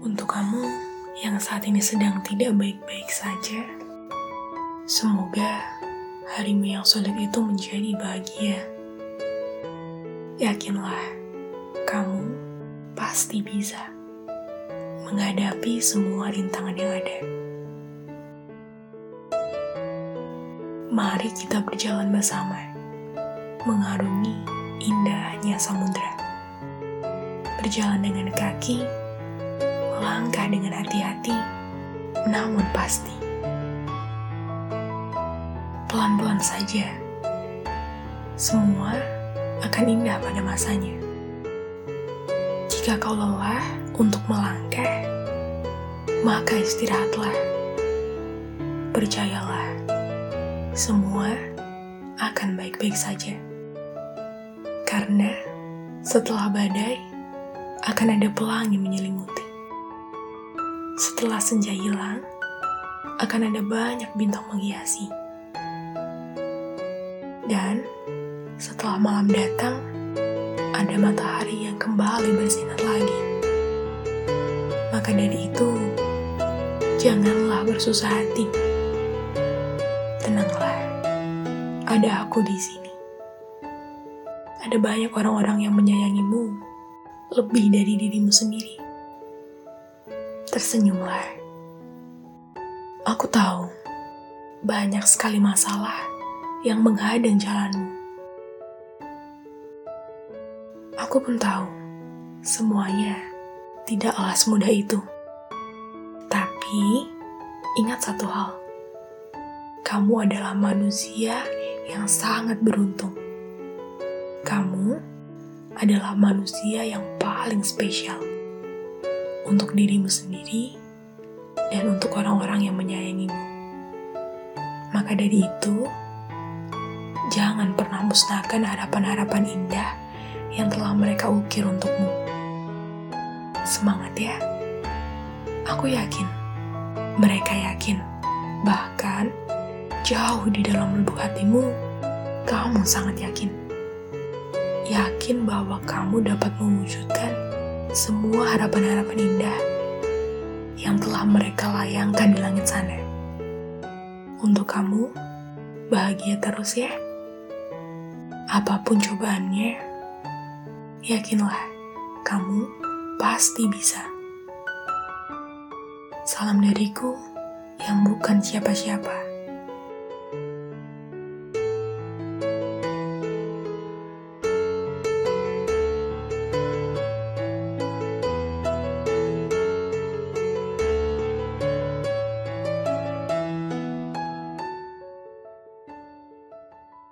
Untuk kamu yang saat ini sedang tidak baik-baik saja, semoga harimu yang sulit itu menjadi bahagia. Yakinlah, kamu pasti bisa menghadapi semua rintangan yang ada. Mari kita berjalan bersama, mengarungi indahnya samudera. Berjalan dengan kaki, melangkah dengan hati-hati, namun pasti. Pelan-pelan saja, semua akan indah pada masanya. Jika kau lelah untuk melangkah, maka istirahatlah. Percayalah, semua akan baik-baik saja. Karena setelah badai, akan ada pelangi menyelimuti. Setelah senja hilang, akan ada banyak bintang menghiasi. Dan setelah malam datang, ada matahari yang kembali bersinar lagi. Maka dari itu, janganlah bersusah hati. Tenanglah, ada aku di sini. Ada banyak orang-orang yang menyayangimu lebih dari dirimu sendiri tersenyumlah. Aku tahu banyak sekali masalah yang menghadang jalanmu. Aku pun tahu semuanya tidaklah semudah itu. Tapi ingat satu hal. Kamu adalah manusia yang sangat beruntung. Kamu adalah manusia yang paling spesial untuk dirimu sendiri dan untuk orang-orang yang menyayangimu. Maka dari itu, jangan pernah musnahkan harapan-harapan indah yang telah mereka ukir untukmu. Semangat ya. Aku yakin, mereka yakin, bahkan jauh di dalam lubuk hatimu, kamu sangat yakin. Yakin bahwa kamu dapat mewujudkan semua harapan-harapan indah yang telah mereka layangkan di langit sana. Untuk kamu, bahagia terus ya. Apa pun cobaannya, yakinlah kamu pasti bisa. Salam dariku yang bukan siapa-siapa.